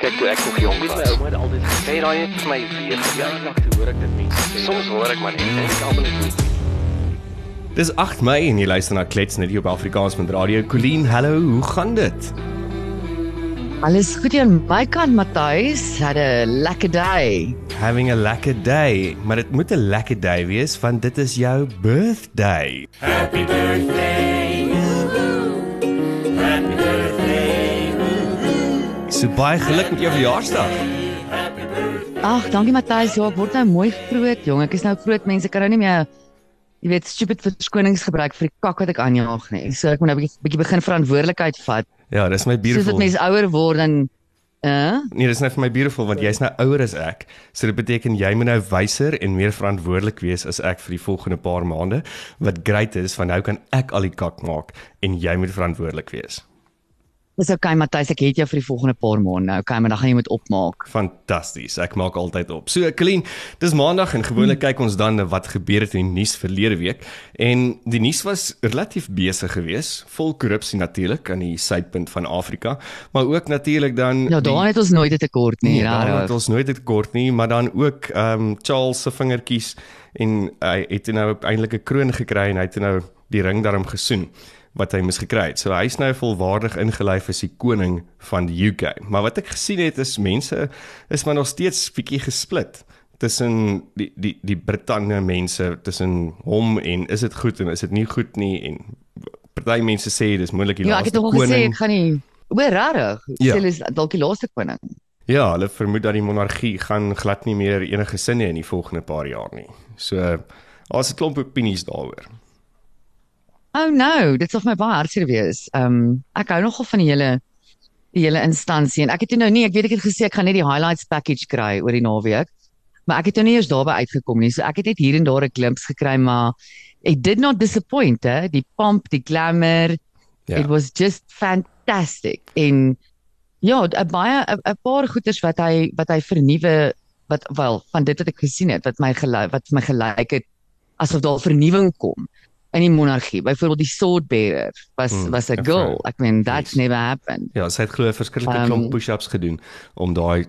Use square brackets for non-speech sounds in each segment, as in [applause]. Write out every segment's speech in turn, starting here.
Kyk toe ek nog jonk was, my ouma het altyd gesê daai het vir my weer verjaardag toe hoor ek dit mense sê. Soms hoor ek maar net en ek almal net Dis 8 Mei en jy luister na Klets net hier op Afrikaans met Radio Colleen. Hallo, hoe gaan dit? Alles goed hier aan my kant, Matthys. Had 'n lekker day. Having a lekker day, maar dit moet 'n lekker day wees want dit is jou birthday. Happy birthday. So baie geluk met jou verjaarsdag. Ag, dankie Matthys. Ja, ek word nou mooi groot, jong. Ek is nou groot mense kan nou nie meer jy weet stupid verskonings gebruik vir die kak wat ek aanjaag nie. So ek moet nou 'n bietjie bietjie begin verantwoordelikheid vat. Ja, dis my Soos beautiful. dit mense ouer word dan uh, Nee, dis net vir my beautiful want jy's nou ouer as ek. So dit beteken jy moet nou wyser en meer verantwoordelik wees as ek vir die volgende paar maande. Wat great is, van nou kan ek al die kak maak en jy moet verantwoordelik wees. Dis okay Matthys, ek het jou vir die volgende paar maande. Okay, maar dan gaan jy moet opmaak. Fantasties. Ek maak altyd op. So, Colleen, dis maandag en gewoonlik kyk ons dan na wat gebeur het in die nuus verlede week. En die nuus was relatief besig geweest, vol korrupsie natuurlik aan die suidpunt van Afrika, maar ook natuurlik dan Ja, daar het ons nooit 'n tekort nie, Nee, daar het rarig. ons nooit dit kort nie, maar dan ook ehm um, Charles se vingertjies en hy het nou eintlik 'n kroon gekry en hy het nou die ring daarom gesoen wat hy mis gekry het. So hy's nou volwaardig ingelyf as die koning van die UK. Maar wat ek gesien het is mense is maar nog steeds bietjie gesplit tussen die die die Britannia mense tussen hom en is dit goed en is dit nie goed nie en party mense sê dis moontlik die Ja, ek het laaste nog al gesê koning. ek gaan nie Oor rarig. Ja. Ja. Sê hulle is dalk die laaste koning. Ja, hulle vermoed dat die monargie gaan glad nie meer enige sin hê in die volgende paar jaar nie. So daar's 'n klomp opinies daaroor. Oh no, dit sal vir my baie hartseer wees. Ehm um, ek hou nogal van die hele die hele instansie en ek het nou nie, ek weet ek het gesê ek gaan net die highlights package kry oor die naweek. Maar ek het nou nie eers daarby uitgekom nie. So ek het net hier en daar 'n glimps gekry, maar it did not disappoint, hè. Die pomp, die glamour. Ja. It was just fantastic. En ja, 'n baie 'n paar goeders wat hy wat hy vernuwe wat wel van dit wat ek gesien het wat my gelyk wat my gelyk het asof daar vernuwing kom in die monargie. Byvoorbeeld die sword bearer was Hmm, was 'n girl. Ek meen that's Yes. never happened. Ja, sy het glo verskriklike Ehm, klomp push-ups gedoen om daai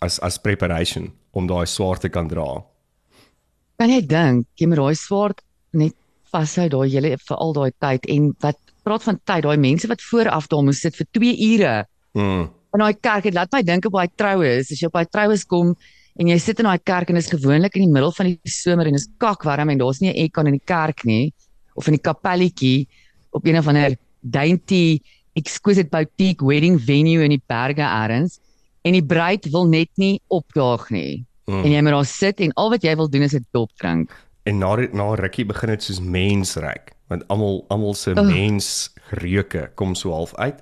as as preparation om daai swaard te kan dra. Kan jy dink jy moet daai swaard net vashou daai hele vir al daai tyd en wat praat van tyd, daai mense wat vooraf daar moes sit vir 2 ure Mm. in daai kerk. Dit laat my dink op daai troues. As jy op daai troues kom en jy sit in daai kerk en is gewoonlik in die middel van die somer en is kakwarm en daar's nie 'n aircon in die kerk nie of in die kapelletjie op een of ander dainty exquisite boutique wedding venue in die berge elders en die bruid wil net nie opdaag nie. Mm. En jy moet daar sit en al wat jy wil doen is 'n dop drink. En na na rukkie begin dit soos mensryk, want almal almal se Ugh. mensreuke kom so half uit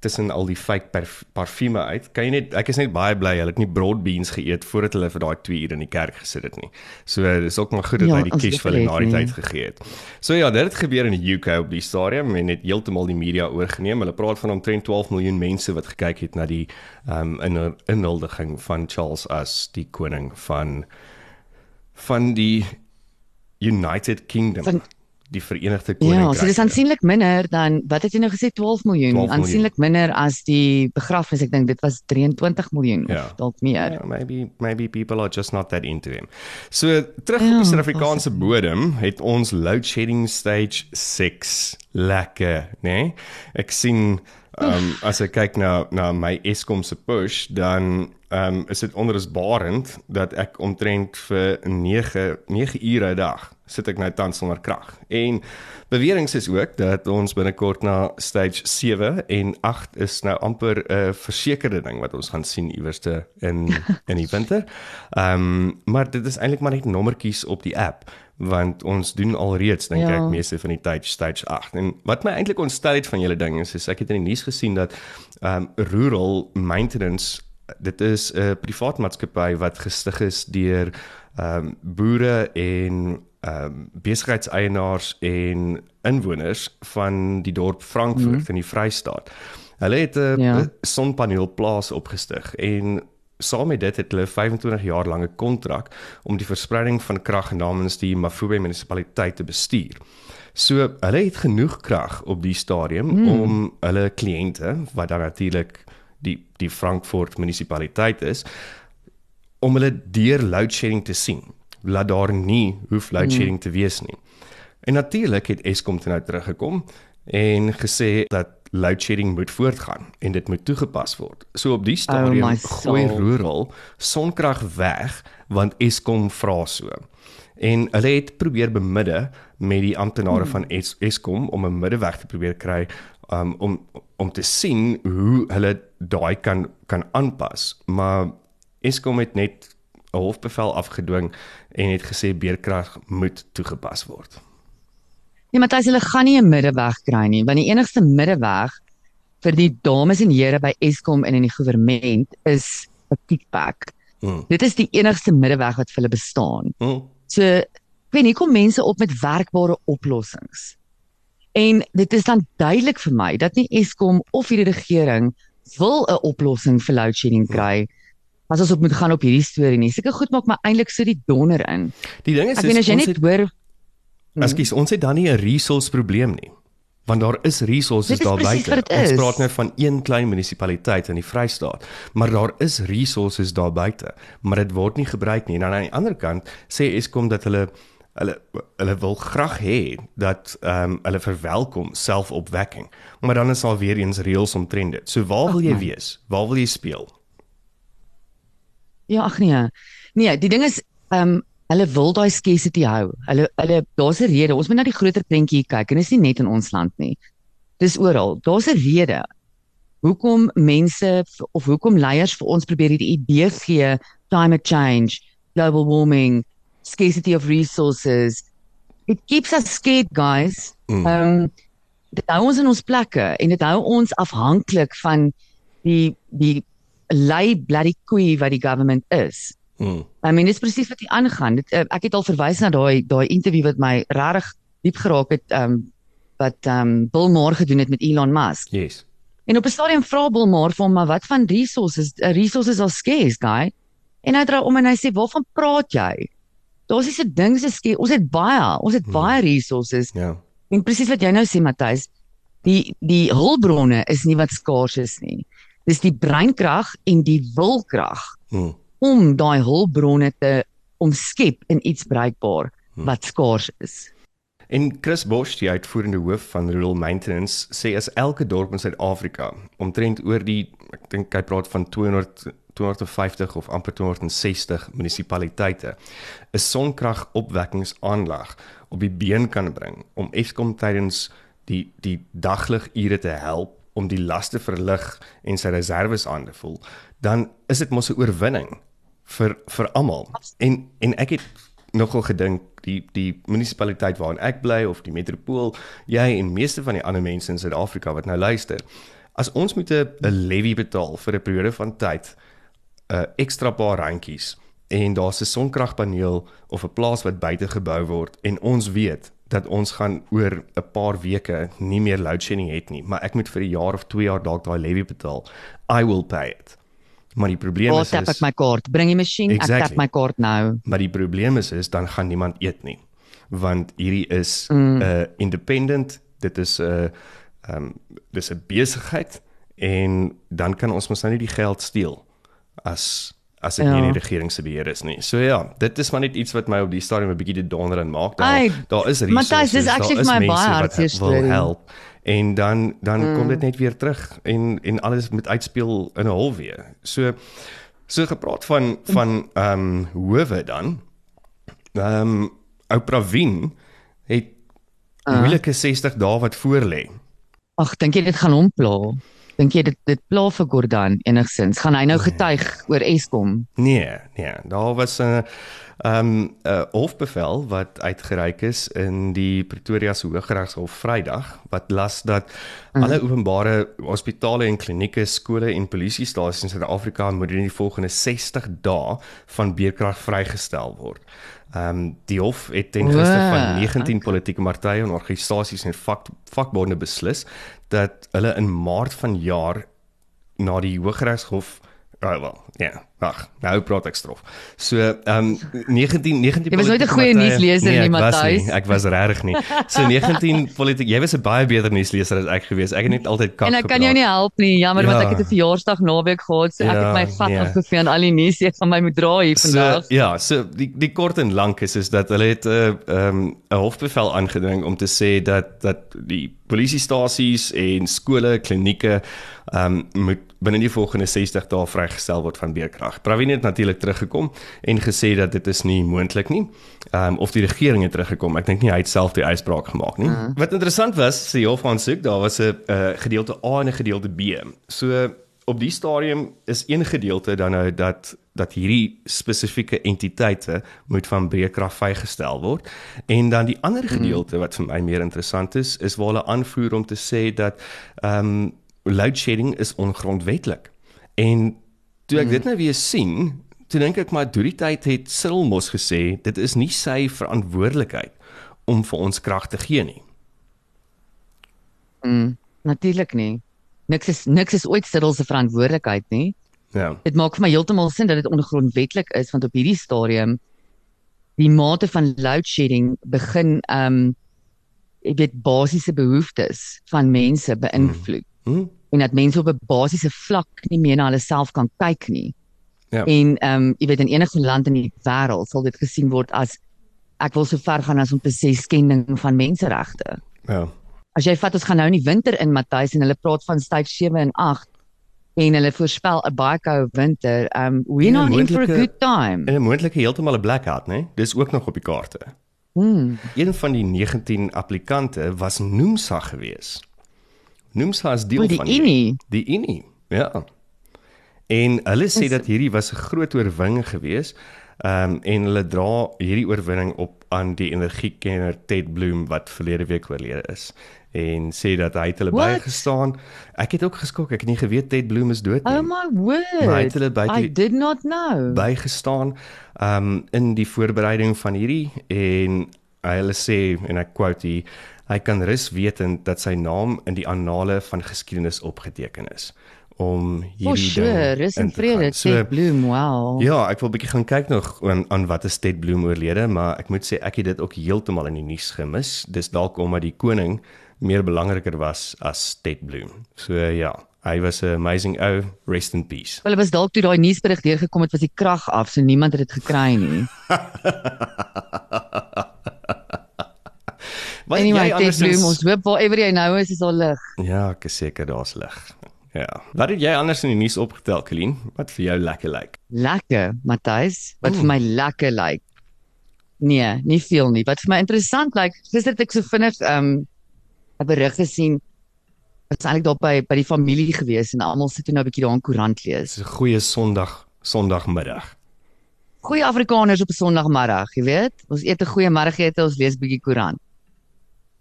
tussen al die fake parfume uit. Kan jy net ek is net baie bly hulle het nie broad beans geëet voordat hulle vir daai 2 ure in die kerk gesit het nie. So dis ook maar goed dat Ja, hy die kies vir hulle na die tyd gegee het. So ja, dit het gebeur in die UK op die stadium en het heeltemal die media oorgeneem. Hulle praat van omtrent 12 miljoen mense wat gekyk het na die ehm um, in inhuldiging van Charles as die koning van van die United Kingdom Van- die Verenigde Ja, Koninkryk. so dis aansienlik minder dan wat het jy nou gesê 12 miljoen, 12 miljoen. aansienlik minder as die begrafnis. Ek dink dit was 23 miljoen Ja. of dalk meer. Yeah, maybe maybe people are just not that into him. So terug Ja, op die Suid-Afrikaanse bodem het ons load shedding stage 6 lekker, né? Nee? Ek sien um as ek kyk na na my Eskom se push dan um is dit onrusbarend dat ek omtrent vir 9 9 ure 'n dag sit ek nou tans sonder krag. En beweringe is ook dat ons binnekort na stage 7 en 8 is nou amper 'n versekerde ding wat ons gaan sien iewerste in in die winter. Ehm um, maar dit is eintlik maar net nommertjies op die app want ons doen alreeds dink Ja. ek meeste van die tyd stage 8. En wat my eintlik ontstel het van julle ding is, is ek het in die nuus gesien dat ehm um, rural maintenance dit is 'n privaat maatskappy wat gestig is deur ehm um, boere en ehm um, besigheidseienaars en inwoners van die dorp Frankfurt mm. in die Vrystaat. Hulle het 'n Ja. ja. sonpaneelplaas opgestig en saam met dit het hulle 25 jaar lange kontrak om die verspreiding van krag namens die Mafube munisipaliteit te bestuur. So hulle het genoeg krag op die stadium mm. om hulle kliënte wat dan natuurlik die die Frankfurt munisipaliteit is om hulle deur load shedding te sien. Laat daar nie hoef load shedding mm. te wees nie. En natuurlik het Eskom toe nou teruggekom en gesê dat load shedding moet voortgaan en dit moet toegepas word. So op die stadium my gooi. Rural sonkrag weg want Eskom vra so. En hulle het probeer bemidde met die amptenare van Es Eskom om 'n middeweg te probeer kry um, om om te sien hoe hulle daai kan kan aanpas. Maar Eskom het net 'n hofbevel afgedwing en het gesê beerkrag moet toegepas word. Nee, Matthys, hulle gaan nie 'n middeweg kry nie, want die enigste middeweg vir die dames en here by Eskom en in die regering is 'n kickback. Hmm. Dit is die enigste middeweg wat vir hulle bestaan. Hmm. So, ek weet nie kom mense op met werkbare oplossings. En dit is dan duidelik vir my dat nie Eskom of die regering wil 'n oplossing vir load shedding kry. As ons op moet gaan op hierdie storie nie. Seker goed maak maar eintlik so die donder in. Die ding is, Ek weet as jy net het, hoor Ekskuus, ons het dan nie 'n resource probleem nie. Want daar is resources daar buite. Ons praat nou van een klein munisipaliteit in die Vrystaat, maar daar is resources daar buite, maar dit word nie gebruik nie. En aan die ander kant sê Eskom dat hulle hulle hulle wil graag hê dat ehm um, hulle verwelkom selfopwekking. Maar dan is daar weer eens reëls omtrent dit. So waar wil jy wees? Waar wil jy speel? Ja, ag nee. Nee, die ding is ehm um, hulle wil daai scarcity hou. Hulle hulle daar's 'n rede. Ons moet na die groter prentjie kyk en dit is nie net in ons land nie. Dis oral. Daar's 'n rede. Hoekom mense of hoekom leiers vir ons probeer hierdie idee gee climate change, global warming, scarcity of resources. It keeps us scared, guys. Mm. Ehm um, dit hou ons in ons plekke en dit hou ons afhanklik van die die lei bloody koei wat die government is. Hmm. I mean, dis presies wat hier aangaan. Dit uh, ek het al verwys na daai daai interview wat my regtig diep geraak het um wat um Bill Maher gedoen het met Elon Musk. Yes. En op 'n stadium vra Bill Maher vir hom, maar wat van resources? Uh, resources are scarce, guy. En hy draai om en hy sê, "Waarvan praat jy?" Daar's nie so ding so scarce. Ons het baie, ons het baie resources. Ja. En presies wat jy nou sê Matthys, die die hulpbronne is nie wat skaars is nie. Dis die breinkrag en die wilkrag Hmm. om daai hulpbronne te omskep in iets bruikbaar wat skaars is. En Chris Bosch, die uitvoerende hoof van Rural Maintenance, sê as elke dorp in Suid-Afrika omtrent oor die ek dink hy praat van 200 250 of amper 260 munisipaliteite 'n sonkragopwekkingsaanleg op die been kan bring om Eskom tydens die die dagligure te help om die laste verlig en sy reserves aan te vul, dan is dit mos 'n oorwinning vir vir almal. En en ek het nogal gedink die die munisipaliteit waarin ek bly of die metropool, jy en meeste van die ander mense in Suid-Afrika wat nou luister, as ons moet 'n levy betaal vir 'n periode van tyd, 'n uh, ekstra paar randjies en daar's 'n sonkragpaneel of 'n plaas wat buite gebou word en ons weet dat ons gaan oor 'n paar weke nie meer load shedding het nie, maar ek moet vir 'n jaar of 2 jaar dalk daai levy betaal. I will pay it. Maar die probleem Waar is, tap ek my kaart? Bring die masjien, ek Exactly. tap my kaart nou. Maar die probleem is is dan gaan niemand eet nie. Want hierdie is 'n mm. uh, independent, dit is 'n uh, ehm um, dis 'n besigheid en dan kan ons mos nou nie die geld steel as as dit Ja. nie in die regering se beheer is nie. So ja, dit is maar net iets wat my op die stadium 'n bietjie te donder en maak. Daar Ai, daar is Matthys, resources, dis actually vir my baie hartseer storie. help en dan dan mm. kom dit net weer terug en en alles moet uitspeel in 'n hol weer. So so gepraat van van ehm um, howe dan. Ehm um, ou Pravin het Ah. moeilike 60 dae wat voor lê. Ag, dink jy dit gaan hom pla? Dink jy dit dit pla vir Gordhan enigsins? Gaan hy nou getuig oor Eskom? Nee, nee, daar was 'n ehm 'n hofbevel wat uitgereik is in die Pretoria se Hooggeregshof Vrydag wat las dat alle openbare hospitale en klinieke, skole en polisiestasies in Suid-Afrika moet in die volgende 60 dae van beerkrag vrygestel word. Ehm um, die hof het ten gunste van Wow, 19 politieke partye en organisasies en vak vakbonde beslis dat hulle in Maart vanjaar na die Hooggeregshof Oh. Ja. Ag, nou praat ek strof. So, ehm um, 19 19 Jy was nooit 'n goeie nuusleser nee, nie, Matthys. nie, Ek was regtig nie. So 19 [laughs] politiek. Jy was 'n baie beter nuusleser as ek gewees. Ek het net altyd kak En ek kan jou nie help nie. Jammer Ja. want ek het 'n verjaarsdag naweek gehad, so ek Ja, het my vat nee. afgevee aan al die nuus ek van my moet dra hier vandag. So, ja, so die die kort en lank is is dat hulle het 'n uh, ehm 'n hofbevel aangedring om te sê dat dat die polisiestasies en skole, klinieke ehm um, moet binne die volgende 60 dae vrygestel word van beerkrag. Pravin het natuurlik teruggekom en gesê dat dit is nie moontlik nie. Ehm um, of die regering het teruggekom. Ek dink nie hy het self die uitspraak gemaak nie. Uh. Wat interessant was, sê hof aansoek, daar was 'n uh, gedeelte A en 'n gedeelte B. So op die stadium is een gedeelte dan nou dat dat hierdie spesifieke entiteite moet van breekkrag vrygestel word en dan die ander gedeelte wat vir my meer interessant is is waar hulle aanvoer om te sê dat ehm um, load shedding is ongrondwetlik. En toe ek dit nou weer sien, toe dink ek maar deur die tyd het Cyril mos gesê dit is nie sy verantwoordelikheid om vir ons krag te gee nie. Mm, Natuurlik nie. Niks is niks is ooit Cyril se verantwoordelikheid nie. Ja. Dit maak vir my heeltemal sin dat dit ongrondwetlik is want op hierdie stadium die mate van load shedding begin um, ek weet basiese behoeftes van mense beïnvloed Hm? en dat mense op 'n basiese vlak nie meer na hulle self kan kyk nie. Ja. En ehm um, jy weet in enige land in die wêreld sal dit gesien word as ek wil so ver gaan as om te sê skending van menseregte. Ja. As jy vat ons gaan nou in die winter in Matthys en hulle praat van stage 7 en 8 en hulle voorspel 'n baie koue winter. Um we're En 'n not in for a good time. En 'n moontlike heeltemal 'n blackout, né? Dis ook nog op die kaarte. Hmm. Een van die 19 applikante was Noomsa gewees. Noomsa is deel O, die van Unie. Die Unie. Ja. En hulle sê Is- dat hierdie was 'n groot oorwinning gewees. Ehm um, en hulle dra hierdie oorwinning op aan die energiekenner Ted Bloom wat verlede week oorlede is en sê dat hy het hulle What? bygestaan. Ek het ook geskok, ek het nie geweet Ted Bloom is dood nie. Oh my Maar hy het hulle word. buite I die- did not know. bygestaan um in die voorbereiding van hierdie en hulle sê en ek quote hier hy kan rus wetend dat sy naam in die annale van geskiedenis opgeteken is om hierdie sure, ding rus en vrede, gaan. Ted Bloom. Wow. Ja, ek wil bietjie gaan kyk nog aan, aan wat is Ted Bloom oorlede, maar ek moet sê ek het dit ook heeltemal in die nuus gemis. Dis dalk omdat die koning meer belangriker was as Ted Bloom. So ja, hy was 'n amazing ou, rest in peace. Hulle was dalk toe daai nuusberig deurgekom het was die krag af, so niemand het dit gekry nie. [laughs] Wat Anyway, jy andersins- Bloom, ons hoop wherever jy nou is, is daar lig. Ja, ek is seker daar's lig. Ja. Wat het jy anders in die nuus opgetel, Colleen? Wat vir jou lekker lyk? Lekker, Matthys. Wat Mm. vir my lekker lyk. Nee, nie veel nie. Wat vir my interessant lyk, gister het ek so vinnig um 'n berig gesien. Was eintlik daar by by die familie gewees en almal sit toe nou 'n bietjie daar 'n koerant lees. Dis 'n goeie Sondag, Sondagmiddag. Goeie Afrikaners op 'n Sondagmiddag, jy weet. Ons eet 'n goeie middagete, ons lees bietjie koerant.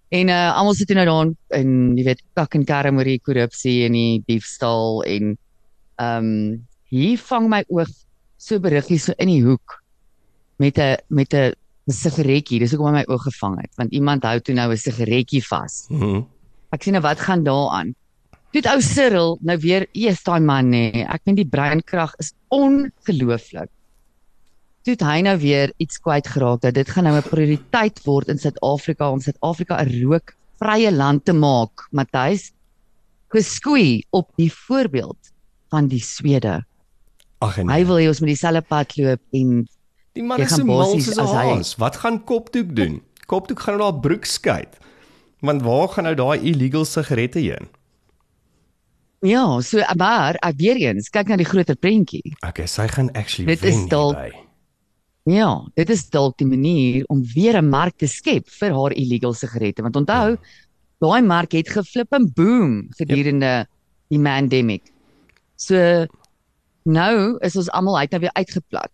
En uh almal sit toe nou daar en jy weet kak en kerm oor die korrupsie en die diefstal en um hier vang my oog so beriggie so in die hoek met 'n met 'n sigaretjie. Dis hoekom my oog gevang het, want iemand hou toe nou 'n sigaretjie vas. Mhm. Ek sien nou wat gaan daaraan. Het ou Cyril nou weer, eers daai man nê. Nee, ek meen die breinkrag is ongelooflik. Toe het hy nou weer iets kwyt geraak dat dit gaan nou 'n prioriteit word in Suid-Afrika om Suid-Afrika 'n rookvrye land te maak, Matthys. Geskoei op die voorbeeld van die Swede. Ag en Hy wil hê ons moet dieselfde pad loop en die man is so mal soos 'n haas. Wat gaan Kopdoek doen? Kopdoek gaan nou daar broek skyt. Want waar gaan nou daai illegal sigarette heen? ja, so maar ek weer eens kyk na die groter prentjie. Okay, sy gaan actually Dit is wen dalk- hierby. Ja, dit is dalk die manier om weer 'n mark te skep vir haar illegal sigarette want onthou daai mark het geflip en boom gedurende die pandemic. So nou is ons almal uit nou weer uitgeplat.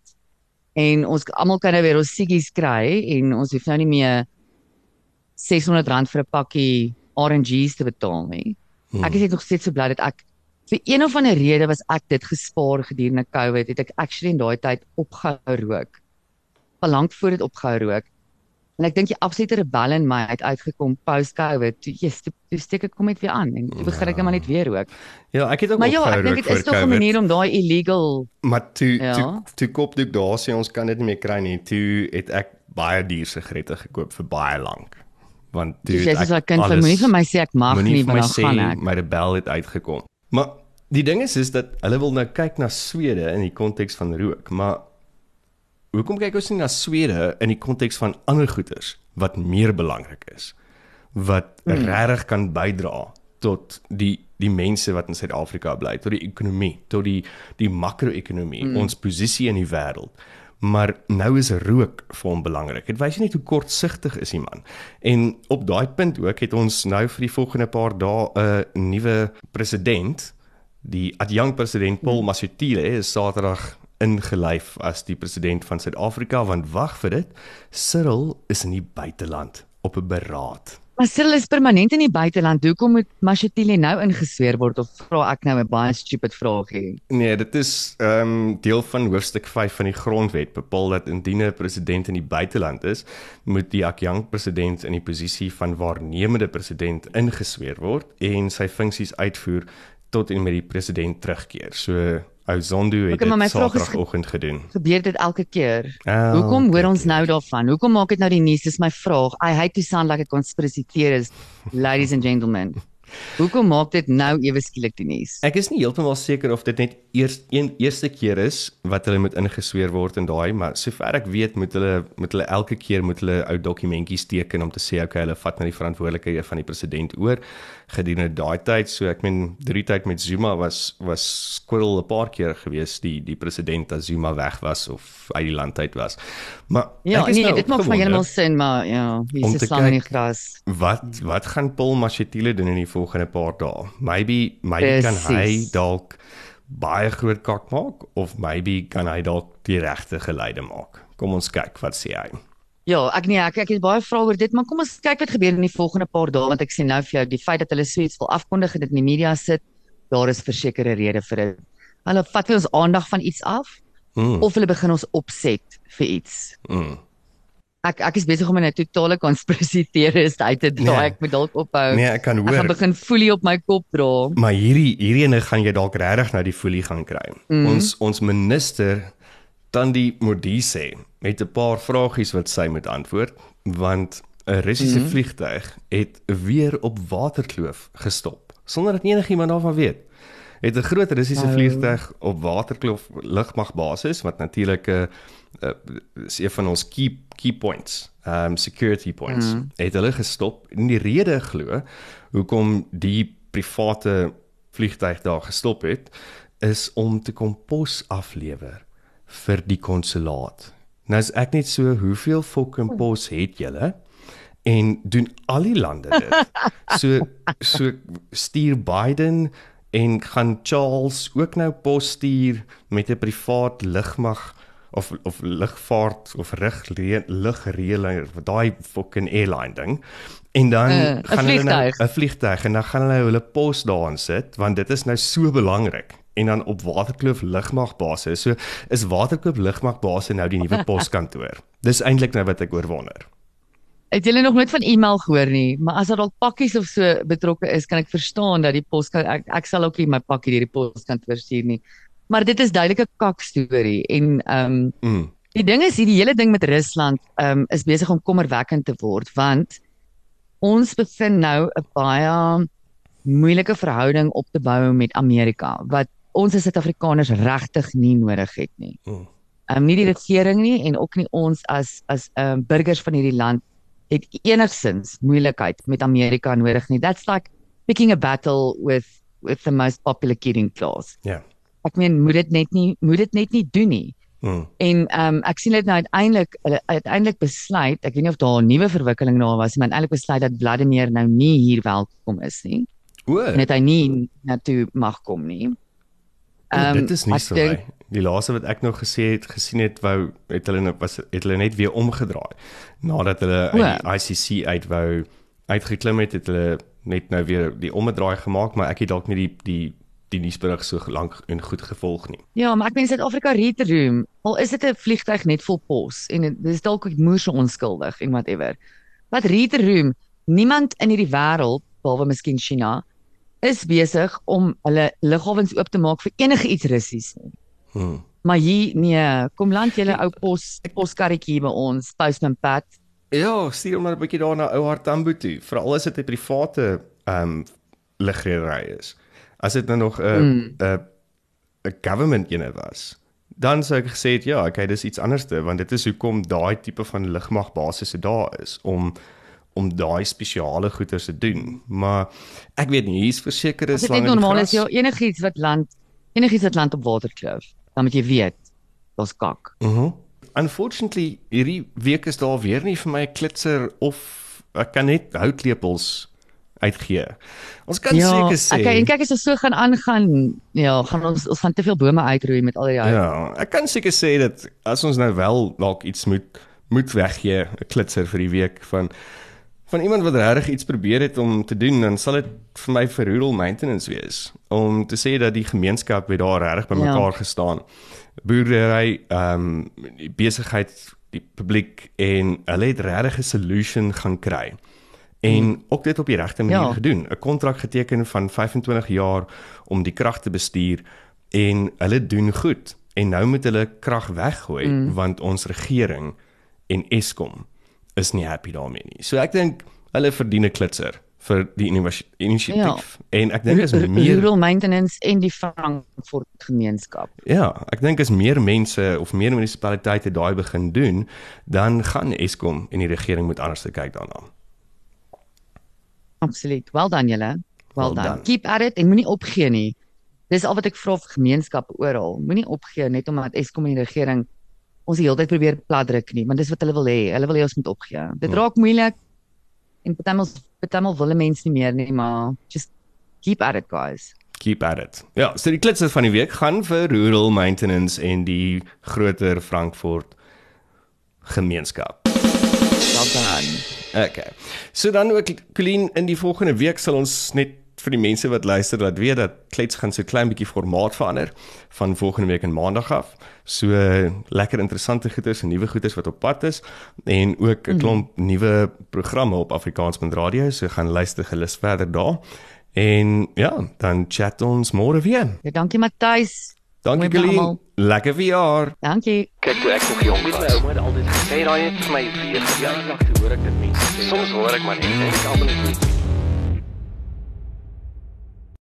En ons almal kan nou weer ons siggies kry en ons hoef nou nie meer R600 vir 'n pakkie RNG's te betaal nie. Hmm. Ek is net nog steeds so bly dat ek vir een of ander rede was ek dit gespaar gedurende COVID het ek actually in daai tyd opgehou rook. Verlang voor dit opgehou rook. En ek dink die absolute rebel in my het uitgekom post-COVID. Toe yes, toe, toe steek ek kom net weer aan en toe begin ek net maar net weer rook. Ja, ek het ook Maar ja, ek dink dit is tog 'n manier om daai illegal Maar toe Ja. toe toe koop dit daar sê ons kan dit nie meer kry nie. Toe het ek baie duur sigarette gekoop vir baie lank. Want het jy is like kind van moenie vir my sê ek mag nie, want dan gaan ek. my rebel het uitgekom. Maar die ding is is dat hulle wil nou kyk na Swede in die konteks van rook, maar hoekom kyk ons nie na Swede in die konteks van ander goederes wat meer belangrik is? Wat hmm. regtig kan bydra tot die die mense wat in Suid-Afrika bly, tot die ekonomie, tot die die makro-ekonomie, mm. ons posisie in die wêreld. Maar nou is rook vir hom belangrik. Dit wys net hoe kortsigtig is die man. En op daai punt ook het ons nou vir die volgende paar dae 'n nuwe president, die adjunkt president Paul Mashatile is Saterdag ingelyf as die president van Suid-Afrika want wag vir dit, Cyril is in die buiteland op 'n beraad. Maar Cyril is permanent in die buiteland. Hoekom moet Mashatile nou ingesweer word of vra ek nou 'n baie stupid vraagie? Nee, dit is ehm um, deel van hoofstuk 5 van die grondwet bepaal dat indien 'n president in die buiteland is, moet die adjunkt president in die posisie van waarnemende president ingesweer word en sy funksies uitvoer tot en met die president terugkeer. So ou Zondo het Okay, dit Saterdagoggend gedoen. Gebeur dit elke keer? Ah, Hoekom hoor ons nou daarvan? Hoekom maak dit nou die nuus? Dis my vraag. I hate to sound like a conspiracy theorist, ladies and gentlemen. Hoekom maak dit nou ewe skielik die nuus? Ek is nie heeltemal seker of dit net eers een eerste keer is wat hulle moet ingesweer word in daai, maar sover ek weet moet hulle moet hulle elke keer moet hulle ou dokumentjies teken om te sê okay, hulle vat nou die verantwoordelikhede van die president oor gedurende daai tyd. So ek meen drie tyd met Zuma was was Squirrel 'n paar keer gewees die die president as Zuma weg was of uit die land uit was. Maar Ja, ek is nee, nou dit maak vir opgewonde. heeltemal sin, maar ja, hier is slang in die gras. Wat wat gaan Paul Mashatile doen in die volgende paar dae? Maybe maybe kan hy dalk baie groot kak maak of maybe kan hy dalk die regte geleide maak. Kom ons kyk wat sê hy. Ja, ek nee, ek ek het baie vrae oor dit, maar kom ons kyk wat gebeur in die volgende paar dae want ek sien nou vir jou die feit dat hulle so iets wil afkondig en dit in die media sit, daar is versekerde rede vir dit. Hulle vat weer ons aandag van iets af Mm, of hulle begin ons opset vir iets. mm. Ek ek is besig om in 'n totale [laughs] conspiracy theorist uit te draai. Nee. Ek moet dalk ophou. Nee, ek kan Ek gaan hoor. begin foelie op my kop dra. Maar hierdie hierdie ene gaan jy dalk regtig nou die folie gaan kry. Mm. Ons ons minister Tandi Modise het 'n paar vragies wat sy moet antwoord want 'n Russiese mm. vliegtyg het weer op Waterkloof gestop sonder dat enigiemand daarvan weet. Het 'n groot Russiese Oh. vliegtyg op Waterkloof lugmagbasis wat natuurlik 'n uh, uh, is een van ons key key points, um security points. Mm. Het hulle gestop. En die rede glo hoekom die private vliegtyg daar gestop het is om te kom pos aflewer vir die konsulaat. Nou is ek net so, hoeveel fucking pos het julle? En doen al die lande dit? [laughs] So so stuur Biden en gaan Charles ook nou pos stuur met 'n privaat lugmag of of lugvaart of rig lugreëler daai fucking airline ding. En dan Uh, gaan hulle nou. 'n vliegtuig en dan gaan hulle hulle pos daarin sit want dit is nou so belangrik. En dan op Waterkloof lugmagbasis. So is Waterkloof lugmagbasis nou die nuwe [laughs] poskantoor. Dis eintlik nou wat ek oor wonder. Het julle nog nooit van e-mail gehoor nie, maar as daar dalk pakkies of so betrokke is, kan ek verstaan dat die pos kan ek, ek sal ook nie my pakkie deur die poskantoor stuur nie. Maar dit is duidelik 'n kak storie en ehm um, Mm. die ding is hierdie hele ding met Rusland ehm um, is besig om kommerwekkend te word want ons begin nou 'n baie moeilike verhouding op te bou met Amerika wat ons as Suid-Afrikaners regtig nie nodig het nie. Mm. Ehm um, nie die regering nie en ook nie ons as as ehm um, burgers van hierdie land het enigsins moeilikheid met Amerika nodig nie. That's like picking a battle with with the most popular kid in class. Ja. Ek meen moet dit net nie moet dit net nie doen nie. Mm. En ehm um, ek sien dit nou uiteindelik hulle uiteindelik besluit, ek weet nie of daar 'n nuwe verwikkeling daar was nie, maar uiteindelik besluit dat Vladimir nou nie hier welkom is nie O, en dat hy nie na toe mag kom nie. oh, dit is nie ek so by. Die laaste wat ek nog gesê het gesien het wou het hulle nou was het hulle net weer omgedraai. Nadat hulle uit die ICC uit wou uitgeklim het, het hulle net nou weer die omdraai gemaak, maar ek het dalk nie die die die nuusberig so lank en goed gevolg nie. Ja, maar ek meen Suid-Afrika Read Room, al is dit 'n vliegtyg net vol pos en dit is dalk moer so onskuldig en whatever. Wat Read Room, niemand in hierdie wêreld, behalwe miskien China, is besig om hulle lughawens oop te maak vir enige iets Russies nie. Hmm. Maar hier nee, kom land julle ou pos poskarretjie by ons, Postman Pat. Ja, stuur hom maar 'n bietjie daar na Ou Hartambo toe, veral as dit 'n private ehm um, ligredery is. As dit nou nog 'n 'n mm. 'n government ene was, dan sou ek gesê het ja, okay, dis iets anderste want dit is hoekom daai tipe van lugmagbasisse daar is om om daai spesiale goeder te doen. Maar ek weet nie, hier's versekerde slange. Dit is normaal as jy enigiets wat land enigiets wat land op water kloof, dan moet jy weet, daar's kak. Mhm. Uh -huh. Unfortunately, hierdie week is daar weer nie vir my 'n klitser of ek kan net houtlepels uitgee. Ons kan ja, seker sê. Okay, en kyk as ons so gaan aangaan, ja, gaan ons ons gaan te veel bome uitroei met al die hout. Ja, ek kan seker sê dat as ons nou wel dalk iets moet moet weggee, 'n klitser vir die week van van iemand wat regtig iets probeer het om te doen, dan sal dit vir my vir rural maintenance wees om te sê dat die gemeenskap het daar regtig bymekaar ja. gestaan. Boerdery, ehm um, besigheid, die publiek en hulle het regtig 'n solution gaan kry en hmm. ook dit op die regte manier ja. gedoen. 'n Kontrak geteken van 25 jaar om die krag te bestuur en hulle doen goed. En nou moet hulle krag weggooi hmm. want ons regering en Eskom is nie happy daarmee nie. So ek dink hulle verdien 'n klitser vir die inisiatief. Ja. En ek dink is meer rural maintenance in die Frankfurt gemeenskap. Ja, ek dink as meer mense of meer munisipaliteite daai begin doen, dan gaan Eskom en die regering moet anders kyk daarna. Absoluut. Well done julle. Done. done. Keep at it en moenie opgee nie. Dis al wat ek vra vir gemeenskappe oral. Moenie opgee net omdat Eskom en die regering ons die hele tyd probeer platdruk nie, want dis wat hulle wil hê. Hulle wil hê ons moet opgee. Dit hmm. raak moeilik. En partymal partymal wil mense nie meer nie, maar just keep at it guys. Keep at it. Ja, so die klitser van die week gaan vir rural maintenance en die groter Frankfurt gemeenskap. Well done. Okay. So dan ook Colleen in die volgende week sal ons net vir die mense wat luister dat weet dat klets gaan so klein bietjie formaat verander van volgende week en maandag af. So lekker interessante goeders en nuwe goeders wat op pad is en ook 'n mhm. klomp mm. nuwe programme op Afrikaans.radio. So gaan luister gelus verder daar. En ja, dan chat ons môre weer. Ja, dankie Matthys. Dankie Colleen. Lekker verjaar. Dankie. Kyk toe ek nog jong was, my ouma het altyd gesê daai het vir my vier jaar lank hoor ek dit mense. Soms hoor ek maar net en ek almal net